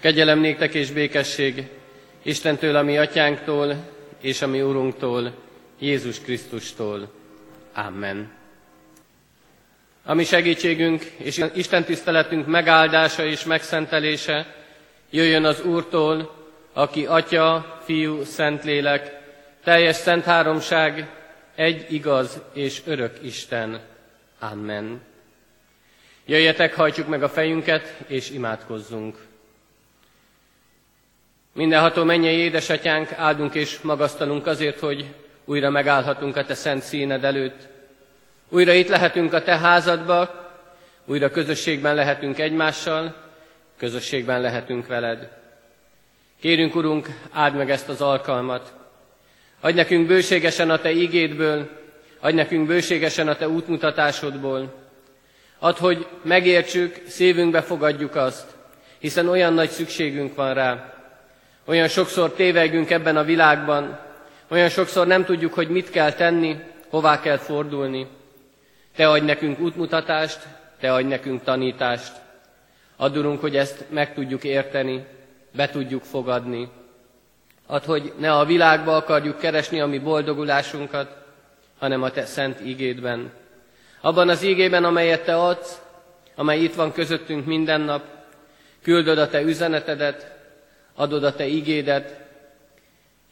Kegyelem néktek és békesség Istentől, a mi atyánktól, és a mi Urunktól, Jézus Krisztustól. Amen. A mi segítségünk és Isten tiszteletünk megáldása és megszentelése jöjjön az Úrtól, aki Atya, Fiú, Szentlélek, teljes szent háromság, egy igaz és örök Isten. Amen. Jöjjetek, hajtsuk meg a fejünket, és imádkozzunk. Mindenható mennyei édesatyánk, áldunk és magasztalunk azért, hogy újra megállhatunk a Te szent színed előtt. Újra itt lehetünk a Te házadba, újra közösségben lehetünk egymással, közösségben lehetünk veled. Kérünk, Urunk, áld meg ezt az alkalmat. Adj nekünk bőségesen a Te ígédből, adj nekünk bőségesen a Te útmutatásodból. Add, hogy megértsük, szívünkbe fogadjuk azt, hiszen olyan nagy szükségünk van rá. Olyan sokszor tévegünk ebben a világban, olyan sokszor nem tudjuk, hogy mit kell tenni, hová kell fordulni. Te adj nekünk útmutatást, Te adj nekünk tanítást. Addurunk, hogy ezt meg tudjuk érteni, be tudjuk fogadni. Add, hogy ne a világba akarjuk keresni a mi boldogulásunkat, hanem a Te szent ígédben. Abban az ígében, amelyet Te adsz, amely itt van közöttünk minden nap, küldöd a Te üzenetedet, adod a Te igédet.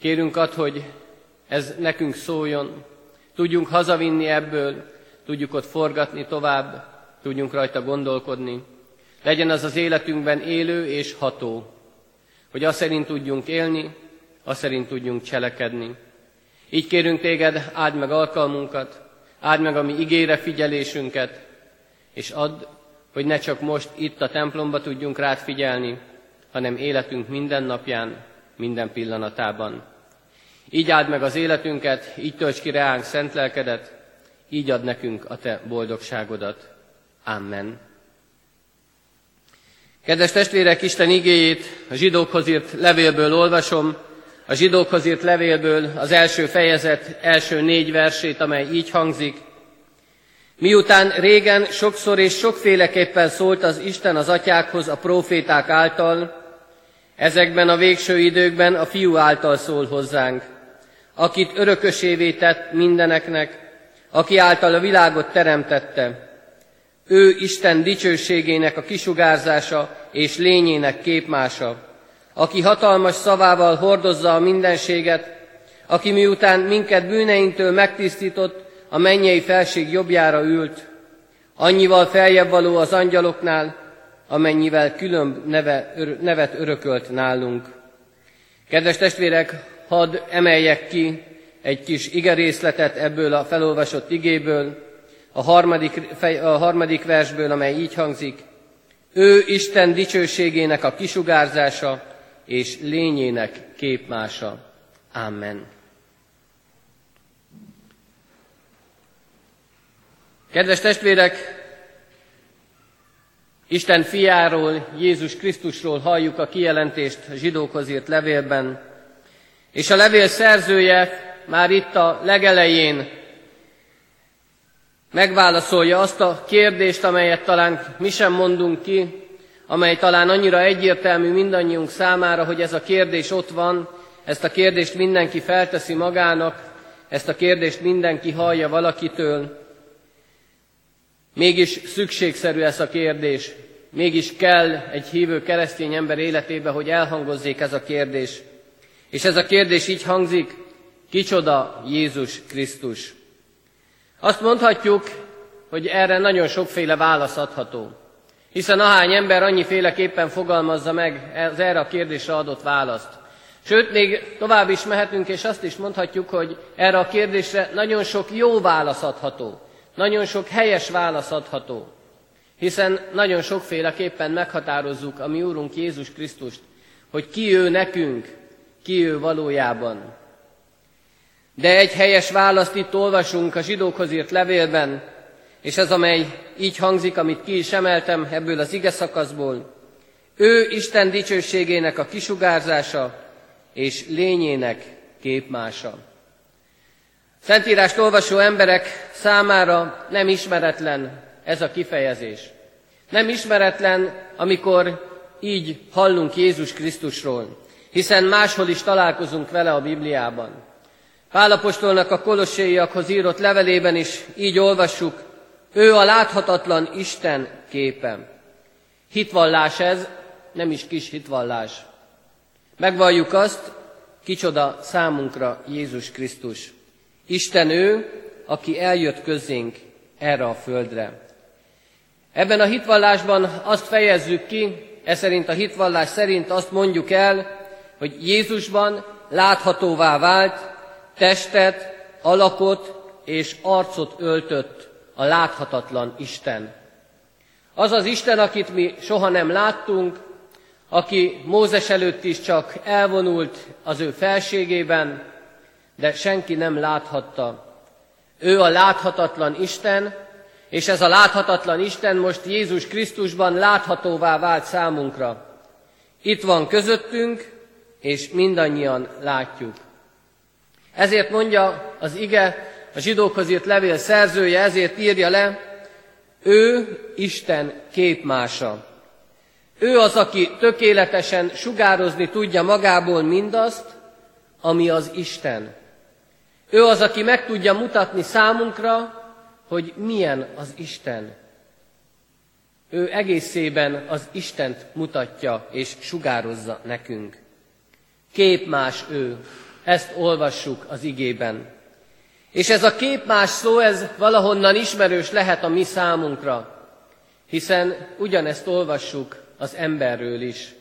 Kérünk ad, hogy ez nekünk szóljon, tudjunk hazavinni ebből, tudjuk ott forgatni tovább, tudjunk rajta gondolkodni. Legyen az az életünkben élő és ható, hogy azt szerint tudjunk élni, azt szerint tudjunk cselekedni. Így kérünk téged, áld meg alkalmunkat, áld meg a mi igére figyelésünket, és add, hogy ne csak most itt a templomba tudjunk rád figyelni, hanem életünk minden napján, minden pillanatában. Így áld meg az életünket, így tölts ki reánk szent lelkedet, így ad nekünk a te boldogságodat. Amen. Kedves testvérek, Isten igéjét a zsidókhoz írt levélből olvasom, a zsidókhoz írt levélből az első fejezet első négy versét, amely így hangzik. Miután régen sokszor és sokféleképpen szólt az Isten az atyákhoz a proféták által, ezekben a végső időkben a fiú által szól hozzánk, akit örökösévé tett mindeneknek, aki által a világot teremtette. Ő Isten dicsőségének a kisugárzása és lényének képmása, aki hatalmas szavával hordozza a mindenséget, aki miután minket bűneinktől megtisztított, a mennyei felség jobbjára ült, annyival feljebb való az angyaloknál, amennyivel különb neve, nevet örökölt nálunk. Kedves testvérek, hadd emeljek ki egy kis igerészletet ebből a felolvasott igéből, a harmadik, a harmadik versből, amely így hangzik. Ő Isten dicsőségének a kisugárzása és lényének képmása. Amen. Kedves testvérek, Isten fiáról, Jézus Krisztusról halljuk a kijelentést a zsidókhoz írt levélben, és a levél szerzője már itt a legelején megválaszolja azt a kérdést, amelyet talán mi sem mondunk ki, amely talán annyira egyértelmű mindannyiunk számára, hogy ez a kérdés ott van, ezt a kérdést mindenki felteszi magának, ezt a kérdést mindenki hallja valakitől, Mégis szükségszerű ez a kérdés, mégis kell egy hívő keresztény ember életébe, hogy elhangozzék ez a kérdés. És ez a kérdés így hangzik, kicsoda Jézus Krisztus? Azt mondhatjuk, hogy erre nagyon sokféle válasz adható. Hiszen ahány ember annyiféleképpen fogalmazza meg az erre a kérdésre adott választ. Sőt, még tovább is mehetünk, és azt is mondhatjuk, hogy erre a kérdésre nagyon sok jó válasz adható. Nagyon sok helyes válasz adható, hiszen nagyon sokféleképpen meghatározzuk a mi Úrunk Jézus Krisztust, hogy ki ő nekünk, ki ő valójában. De egy helyes választ itt olvasunk a zsidókhoz írt levélben, és ez, amely így hangzik, amit ki is emeltem ebből az ige szakaszból. Ő Isten dicsőségének a kisugárzása és lényének képmása. Szentírást olvasó emberek számára nem ismeretlen ez a kifejezés. Nem ismeretlen, amikor így hallunk Jézus Krisztusról, hiszen máshol is találkozunk vele a Bibliában. Pálapostolnak a kolosséiakhoz írott levelében is így olvassuk, ő a láthatatlan Isten képe. Hitvallás ez, nem is kis hitvallás. Megvalljuk azt, kicsoda számunkra Jézus Krisztus. Isten ő, aki eljött közénk erre a földre. Ebben a hitvallásban azt fejezzük ki, ez szerint a hitvallás szerint azt mondjuk el, hogy Jézusban láthatóvá vált, testet, alakot és arcot öltött a láthatatlan Isten. Az az Isten, akit mi soha nem láttunk, aki Mózes előtt is csak elvonult az ő felségében, de senki nem láthatta. Ő a láthatatlan Isten, és ez a láthatatlan Isten most Jézus Krisztusban láthatóvá vált számunkra. Itt van közöttünk, és mindannyian látjuk. Ezért mondja az ige, a zsidókhoz írt levél szerzője, ezért írja le, ő Isten képmása. Ő az, aki tökéletesen sugározni tudja magából mindazt, ami az Isten. Ő az, aki meg tudja mutatni számunkra, hogy milyen az Isten. Ő egészében az Istent mutatja és sugározza nekünk. Képmás ő, ezt olvassuk az igében. És ez a képmás szó, ez valahonnan ismerős lehet a mi számunkra, hiszen ugyanezt olvassuk az emberről is.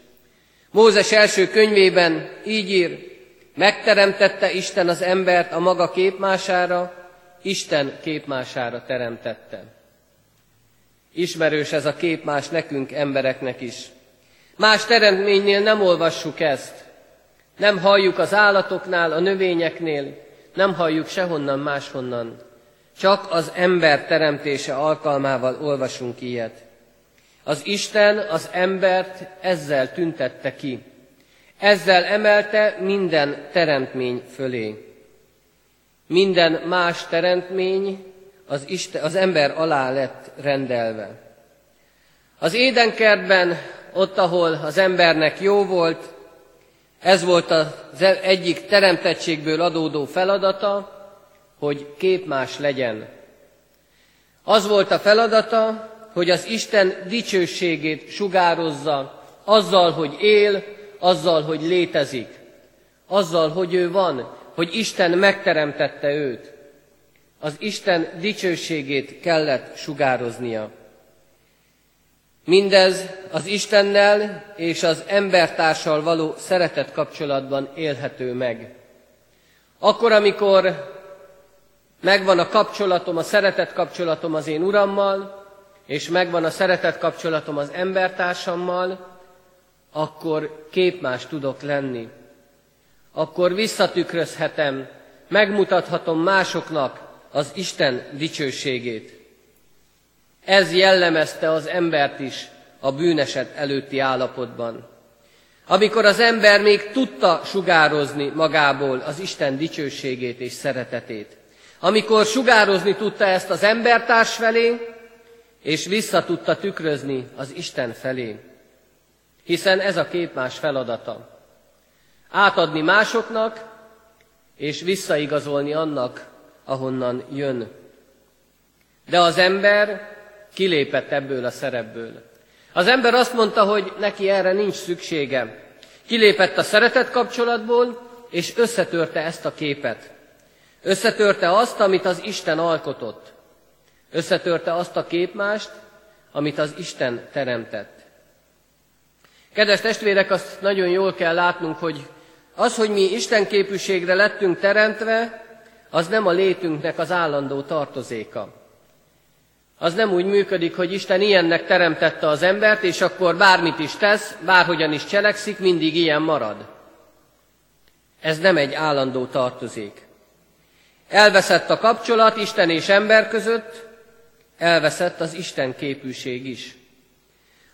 Mózes első könyvében így ír, megteremtette Isten az embert a maga képmására, Isten képmására teremtette. Ismerős ez a képmás nekünk, embereknek is. Más teremtménynél nem olvassuk ezt. Nem halljuk az állatoknál, a növényeknél, nem halljuk sehonnan máshonnan. Csak az ember teremtése alkalmával olvasunk ilyet. Az Isten az embert ezzel tüntette ki. Ezzel emelte minden teremtmény fölé. Minden más teremtmény az, Isten, az ember alá lett rendelve. Az édenkertben, ott, ahol az embernek jó volt, ez volt az egyik teremtettségből adódó feladata, hogy képmás legyen. Az volt a feladata, hogy az Isten dicsőségét sugározza azzal, hogy él, azzal, hogy létezik, azzal, hogy ő van, hogy Isten megteremtette őt. Az Isten dicsőségét kellett sugároznia. Mindez az Istennel és az embertársal való szeretet kapcsolatban élhető meg. Akkor, amikor megvan a kapcsolatom, a szeretet kapcsolatom az én Urammal, és megvan a szeretet kapcsolatom az embertársammal, akkor képmás tudok lenni. Akkor visszatükrözhetem, megmutathatom másoknak az Isten dicsőségét. Ez jellemezte az embert is a bűneset előtti állapotban. Amikor az ember még tudta sugározni magából az Isten dicsőségét és szeretetét. Amikor sugározni tudta ezt az embertárs felé, és vissza tudta tükrözni az Isten felé. Hiszen ez a képmás feladata. Átadni másoknak, és visszaigazolni annak, ahonnan jön. De az ember kilépett ebből a szerepből. Az ember azt mondta, hogy neki erre nincs szüksége. Kilépett a szeretet kapcsolatból, és összetörte ezt a képet. Összetörte azt, amit az Isten alkotott. Összetörte azt a képmást, amit az Isten teremtett. Kedves testvérek, azt nagyon jól kell látnunk, hogy az, hogy mi Isten képűségre lettünk teremtve, az nem a létünknek az állandó tartozéka. Az nem úgy működik, hogy Isten ilyennek teremtette az embert, és akkor bármit is tesz, bárhogyan is cselekszik, mindig ilyen marad. Ez nem egy állandó tartozék. Elveszett a kapcsolat Isten és ember között, elveszett az Isten képűség is.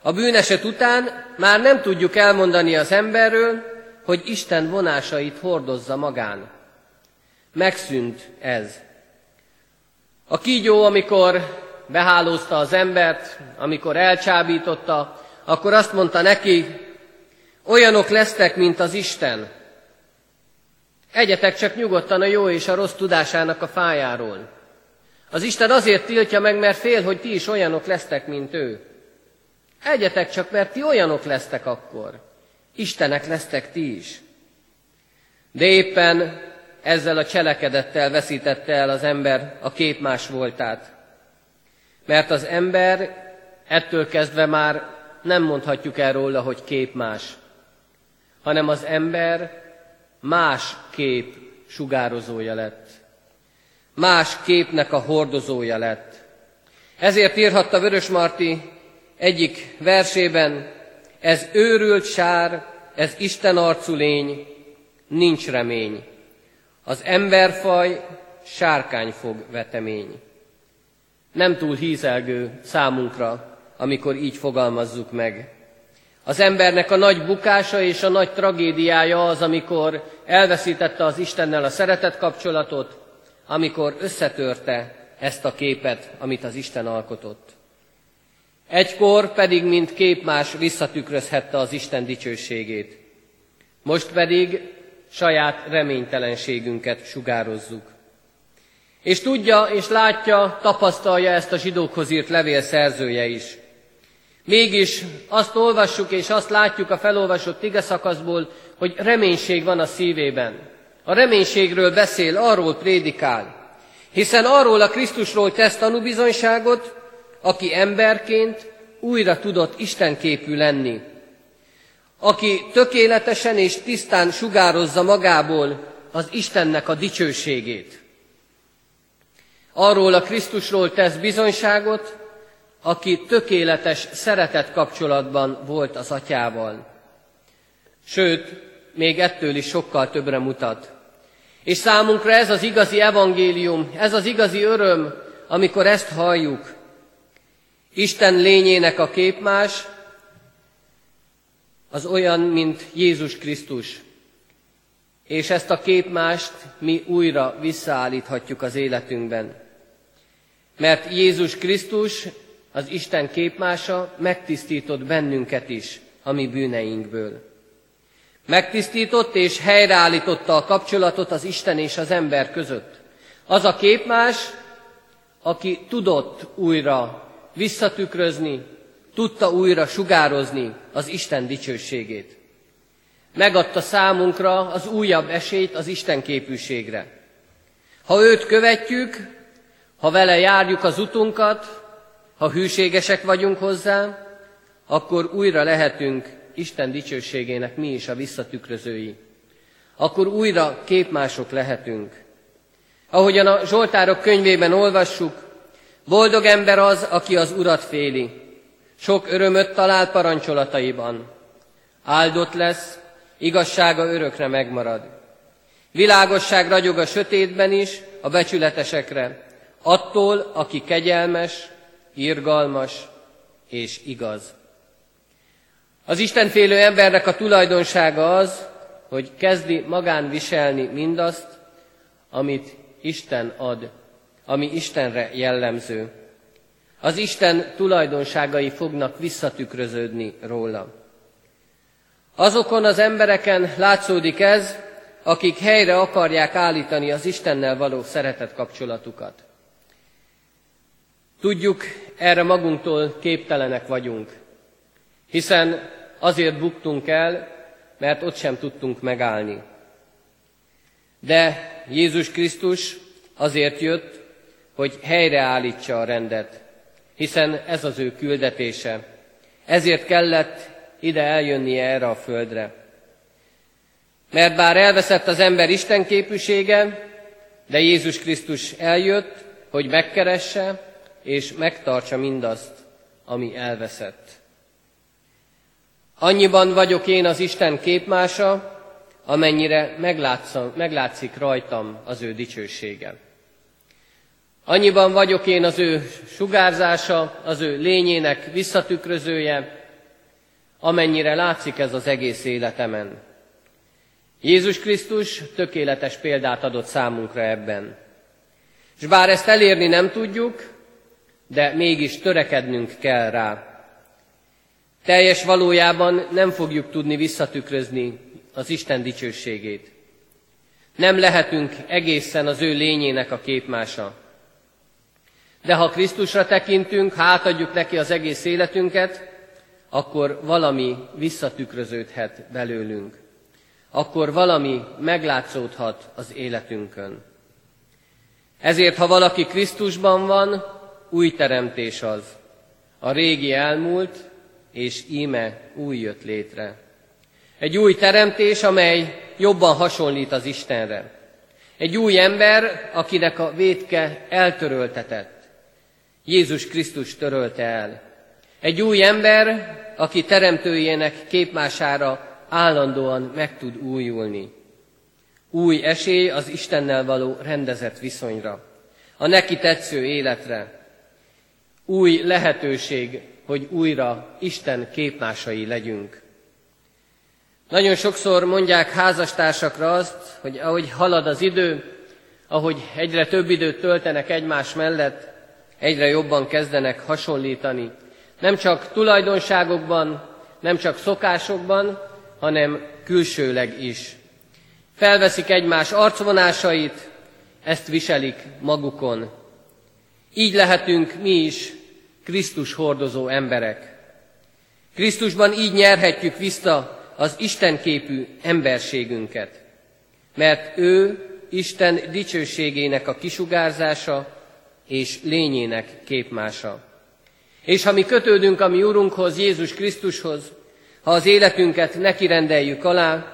A bűneset után már nem tudjuk elmondani az emberről, hogy Isten vonásait hordozza magán. Megszűnt ez. A kígyó, amikor behálózta az embert, amikor elcsábította, akkor azt mondta neki, Olyanok lesztek, mint az Isten. Egyetek csak nyugodtan a jó és a rossz tudásának a fájáról. Az Isten azért tiltja meg, mert fél, hogy ti is olyanok lesztek, mint ő. Egyetek csak, mert ti olyanok lesztek akkor. Istenek lesztek ti is. De éppen ezzel a cselekedettel veszítette el az ember a képmás voltát. Mert az ember ettől kezdve már nem mondhatjuk el róla, hogy képmás, hanem az ember más kép sugározója lett. Más képnek a hordozója lett. Ezért írhatta Vörös Marti egyik versében, ez őrült sár, ez Isten arcú lény, nincs remény. Az emberfaj sárkányfog vetemény. Nem túl hízelgő számunkra, amikor így fogalmazzuk meg. Az embernek a nagy bukása és a nagy tragédiája az, amikor elveszítette az Istennel a szeretet kapcsolatot, amikor összetörte ezt a képet, amit az Isten alkotott. Egykor pedig, mint képmás visszatükrözhette az Isten dicsőségét. Most pedig saját reménytelenségünket sugározzuk. És tudja, és látja, tapasztalja ezt a zsidókhoz írt levél szerzője is. Mégis azt olvassuk és azt látjuk a felolvasott ige szakaszból, hogy reménység van a szívében. A reménységről beszél, arról prédikál. Hiszen arról a Krisztusról tesz tanúbizonyságot, aki emberként újra tudott Istenképű lenni, aki tökéletesen és tisztán sugározza magából az Istennek a dicsőségét. Arról a Krisztusról tesz bizonyságot, aki tökéletes szeretet kapcsolatban volt az atyával. Sőt, még ettől is sokkal többre mutat. És számunkra ez az igazi evangélium, ez az igazi öröm, amikor ezt halljuk. Isten lényének a képmás az olyan, mint Jézus Krisztus. És ezt a képmást mi újra visszaállíthatjuk az életünkben. Mert Jézus Krisztus, az Isten képmása megtisztított bennünket is a mi bűneinkből. Megtisztított és helyreállította a kapcsolatot az Isten és az ember között. Az a képmás, aki tudott újra visszatükrözni, tudta újra sugározni az Isten dicsőségét. Megadta számunkra az újabb esélyt az Isten képűségre. Ha őt követjük, ha vele járjuk az utunkat, ha hűségesek vagyunk hozzá, akkor újra lehetünk Isten dicsőségének mi is a visszatükrözői. Akkor újra képmások lehetünk. Ahogyan a Zsoltárok könyvében olvassuk, boldog ember az, aki az Urat féli, sok örömöt talál parancsolataiban. Áldott lesz, igazsága örökre megmarad. Világosság ragyog a sötétben is, a becsületesekre, attól, aki kegyelmes, irgalmas és igaz. Az Istenfélő embernek a tulajdonsága az, hogy kezdi magán viselni mindazt, amit Isten ad, ami Istenre jellemző. Az Isten tulajdonságai fognak visszatükröződni róla. Azokon az embereken látszódik ez, akik helyre akarják állítani az Istennel való szeretet kapcsolatukat. Tudjuk, erre magunktól képtelenek vagyunk, hiszen azért buktunk el, mert ott sem tudtunk megállni. De Jézus Krisztus azért jött, hogy helyreállítsa a rendet, hiszen ez az ő küldetése. Ezért kellett ide eljönnie erre a földre. Mert bár elveszett az ember Isten képűsége, de Jézus Krisztus eljött, hogy megkeresse és megtartsa mindazt, ami elveszett. Annyiban vagyok én az Isten képmása, amennyire meglátszik rajtam az ő dicsősége. Annyiban vagyok én az ő sugárzása, az ő lényének visszatükrözője, amennyire látszik ez az egész életemen. Jézus Krisztus tökéletes példát adott számunkra ebben. És bár ezt elérni nem tudjuk, de mégis törekednünk kell rá. Teljes valójában nem fogjuk tudni visszatükrözni az Isten dicsőségét. Nem lehetünk egészen az ő lényének a képmása. De ha Krisztusra tekintünk, ha átadjuk neki az egész életünket, akkor valami visszatükröződhet belőlünk. Akkor valami meglátszódhat az életünkön. Ezért, ha valaki Krisztusban van, új teremtés az. A régi elmúlt, és íme új jött létre. Egy új teremtés, amely jobban hasonlít az Istenre. Egy új ember, akinek a vétke eltöröltetett. Jézus Krisztus törölte el. Egy új ember, aki teremtőjének képmására állandóan meg tud újulni. Új esély az Istennel való rendezett viszonyra, a neki tetsző életre. Új lehetőség, hogy újra Isten képmásai legyünk. Nagyon sokszor mondják házastársakra azt, hogy ahogy halad az idő, ahogy egyre több időt töltenek egymás mellett, egyre jobban kezdenek hasonlítani. Nem csak tulajdonságokban, nem csak szokásokban, hanem külsőleg is. Felveszik egymás arcvonásait, ezt viselik magukon. Így lehetünk mi is Krisztus hordozó emberek. Krisztusban így nyerhetjük vissza az Isten képű emberségünket, mert ő Isten dicsőségének a kisugárzása és lényének képmása. És ha mi kötődünk a mi Urunkhoz, Jézus Krisztushoz, ha az életünket neki rendeljük alá,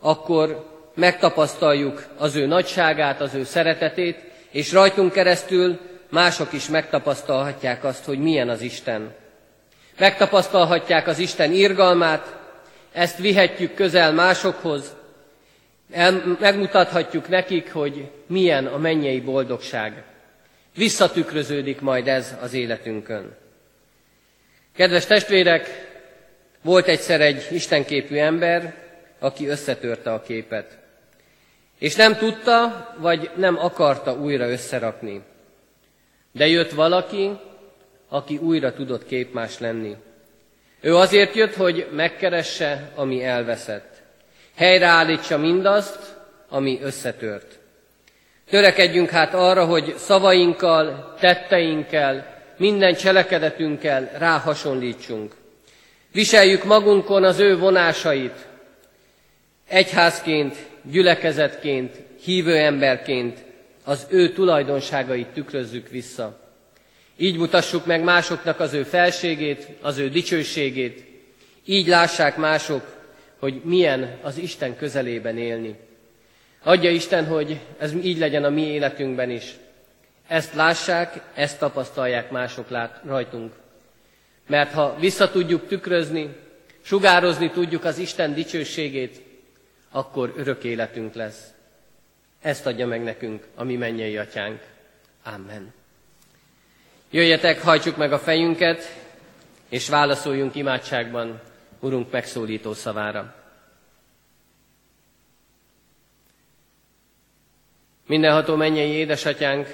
akkor megtapasztaljuk az ő nagyságát, az ő szeretetét, és rajtunk keresztül mások is megtapasztalhatják azt, hogy milyen az Isten. Megtapasztalhatják az Isten irgalmát, ezt vihetjük közel másokhoz, megmutathatjuk nekik, hogy milyen a mennyei boldogság. Visszatükröződik majd ez az életünkön. Kedves testvérek, volt egyszer egy istenképű ember, aki összetörte a képet. És nem tudta, vagy nem akarta újra összerakni. De jött valaki, aki újra tudott képmás lenni. Ő azért jött, hogy megkeresse, ami elveszett. Helyreállítsa mindazt, ami összetört. Törekedjünk hát arra, hogy szavainkkal, tetteinkkel, minden cselekedetünkkel ráhasonlítsunk. Viseljük magunkon az ő vonásait, egyházként, gyülekezetként, hívő emberként az ő tulajdonságait tükrözzük vissza. Így mutassuk meg másoknak az ő felségét, az ő dicsőségét. Így lássák mások, hogy milyen az Isten közelében élni. Adja Isten, hogy ez így legyen a mi életünkben is. Ezt lássák, ezt tapasztalják mások lát, rajtunk. Mert ha vissza tudjuk tükrözni, sugározni tudjuk az Isten dicsőségét, akkor örök életünk lesz. Ezt adja meg nekünk a mi mennyei atyánk. Amen. Jöjjetek, hajtsuk meg a fejünket, és válaszoljunk imádságban Urunk megszólító szavára. Mindenható mennyei édesatyánk,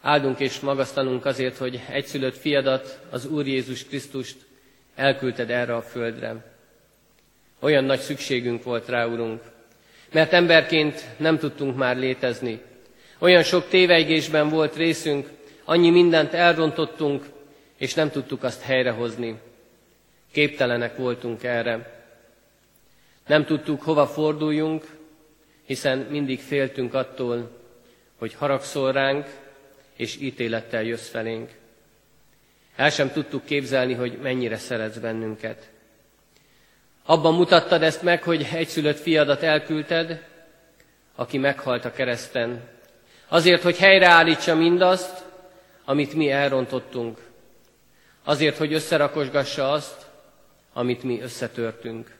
áldunk és magasztalunk azért, hogy egyszülött fiadat, az Úr Jézus Krisztust elküldted erre a földre. Olyan nagy szükségünk volt rá, Urunk, mert emberként nem tudtunk már létezni. Olyan sok tévejgésben volt részünk, annyi mindent elrontottunk, és nem tudtuk azt helyrehozni. Képtelenek voltunk erre. Nem tudtuk, hova forduljunk, hiszen mindig féltünk attól, hogy haragszol ránk, és ítélettel jössz felénk. El sem tudtuk képzelni, hogy mennyire szeretsz bennünket. Abban mutattad ezt meg, hogy egyszülött fiadat elküldted, aki meghalt a kereszten. Azért, hogy helyreállítsa mindazt, amit mi elrontottunk. Azért, hogy összerakosgassa azt, amit mi összetörtünk.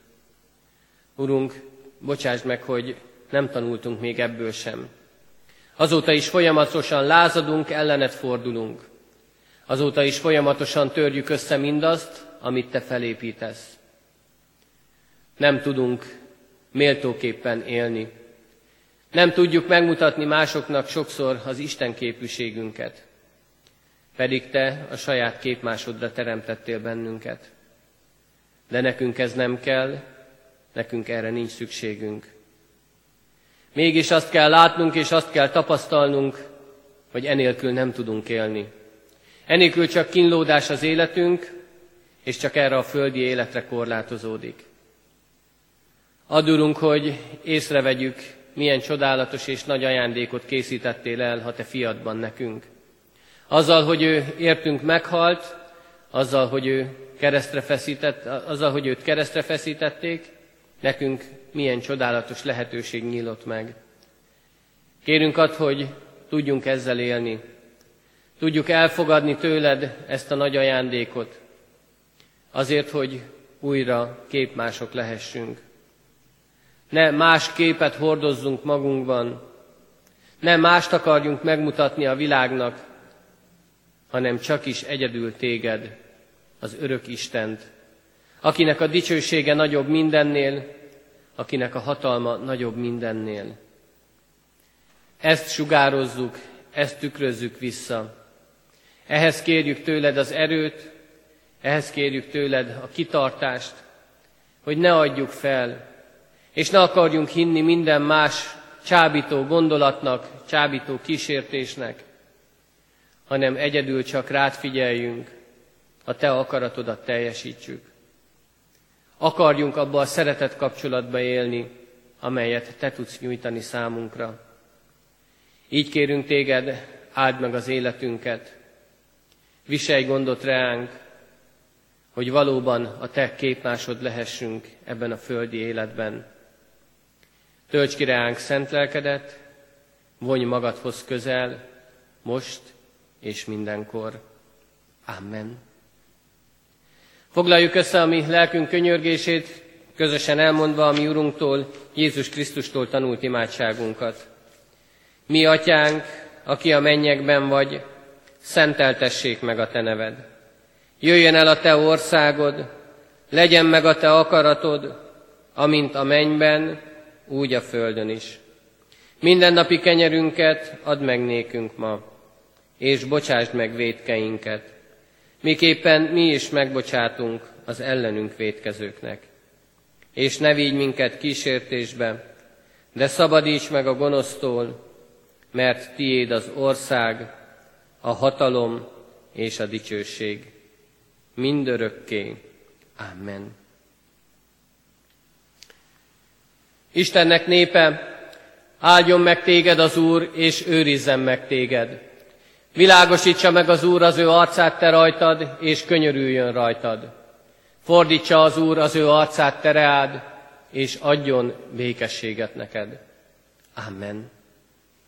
Urunk, bocsásd meg, hogy nem tanultunk még ebből sem. Azóta is folyamatosan lázadunk, ellenet fordulunk. Azóta is folyamatosan törjük össze mindazt, amit te felépítesz. Nem tudunk méltóképpen élni. Nem tudjuk megmutatni másoknak sokszor az Isten képűségünket. Pedig te a saját képmásodra teremtettél bennünket. De nekünk ez nem kell, nekünk erre nincs szükségünk. Mégis azt kell látnunk és azt kell tapasztalnunk, hogy enélkül nem tudunk élni. Enélkül csak kínlódás az életünk, és csak erre a földi életre korlátozódik. Adurunk, hogy észrevegyük, milyen csodálatos és nagy ajándékot készítettél el, ha te fiadban nekünk. Azzal, hogy ő értünk meghalt, azzal, hogy ő keresztre feszített, azzal, hogy őt keresztre feszítették, nekünk milyen csodálatos lehetőség nyílott meg. Kérünk ad, hogy tudjunk ezzel élni. Tudjuk elfogadni tőled ezt a nagy ajándékot, azért, hogy újra képmások lehessünk. Ne más képet hordozzunk magunkban, ne mást akarjunk megmutatni a világnak, hanem csak is egyedül téged, az örök Istent, akinek a dicsősége nagyobb mindennél, akinek a hatalma nagyobb mindennél. Ezt sugározzuk, ezt tükrözzük vissza. Ehhez kérjük tőled az erőt, ehhez kérjük tőled a kitartást, hogy ne adjuk fel, és ne akarjunk hinni minden más csábító gondolatnak, csábító kísértésnek, hanem egyedül csak rád figyeljünk, a te akaratodat teljesítsük. Akarjunk abba a szeretet kapcsolatba élni, amelyet te tudsz nyújtani számunkra. Így kérünk téged, áld meg az életünket, viselj gondot reánk, hogy valóban a te képmásod lehessünk ebben a földi életben. Tölts ki reánk szent lelkedet, vonj magadhoz közel, most és mindenkor. Amen. Foglaljuk össze a mi lelkünk könyörgését, közösen elmondva a mi Urunktól, Jézus Krisztustól tanult imádságunkat. Mi, Atyánk, aki a mennyekben vagy, szenteltessék meg a Te neved. Jöjjön el a Te országod, legyen meg a Te akaratod, amint a mennyben, úgy a földön is. Minden napi kenyerünket add meg nékünk ma, és bocsásd meg védkeinket, miképpen mi is megbocsátunk az ellenünk védkezőknek. És ne vigy minket kísértésbe, de szabadíts meg a gonosztól, mert tiéd az ország, a hatalom és a dicsőség. Mindörökké. Amen. Istennek népe, áldjon meg téged az Úr, és őrizzen meg téged. Világosítsa meg az Úr az ő arcát te rajtad, és könyörüljön rajtad. Fordítsa az Úr az ő arcát te reád, és adjon békességet neked. Amen.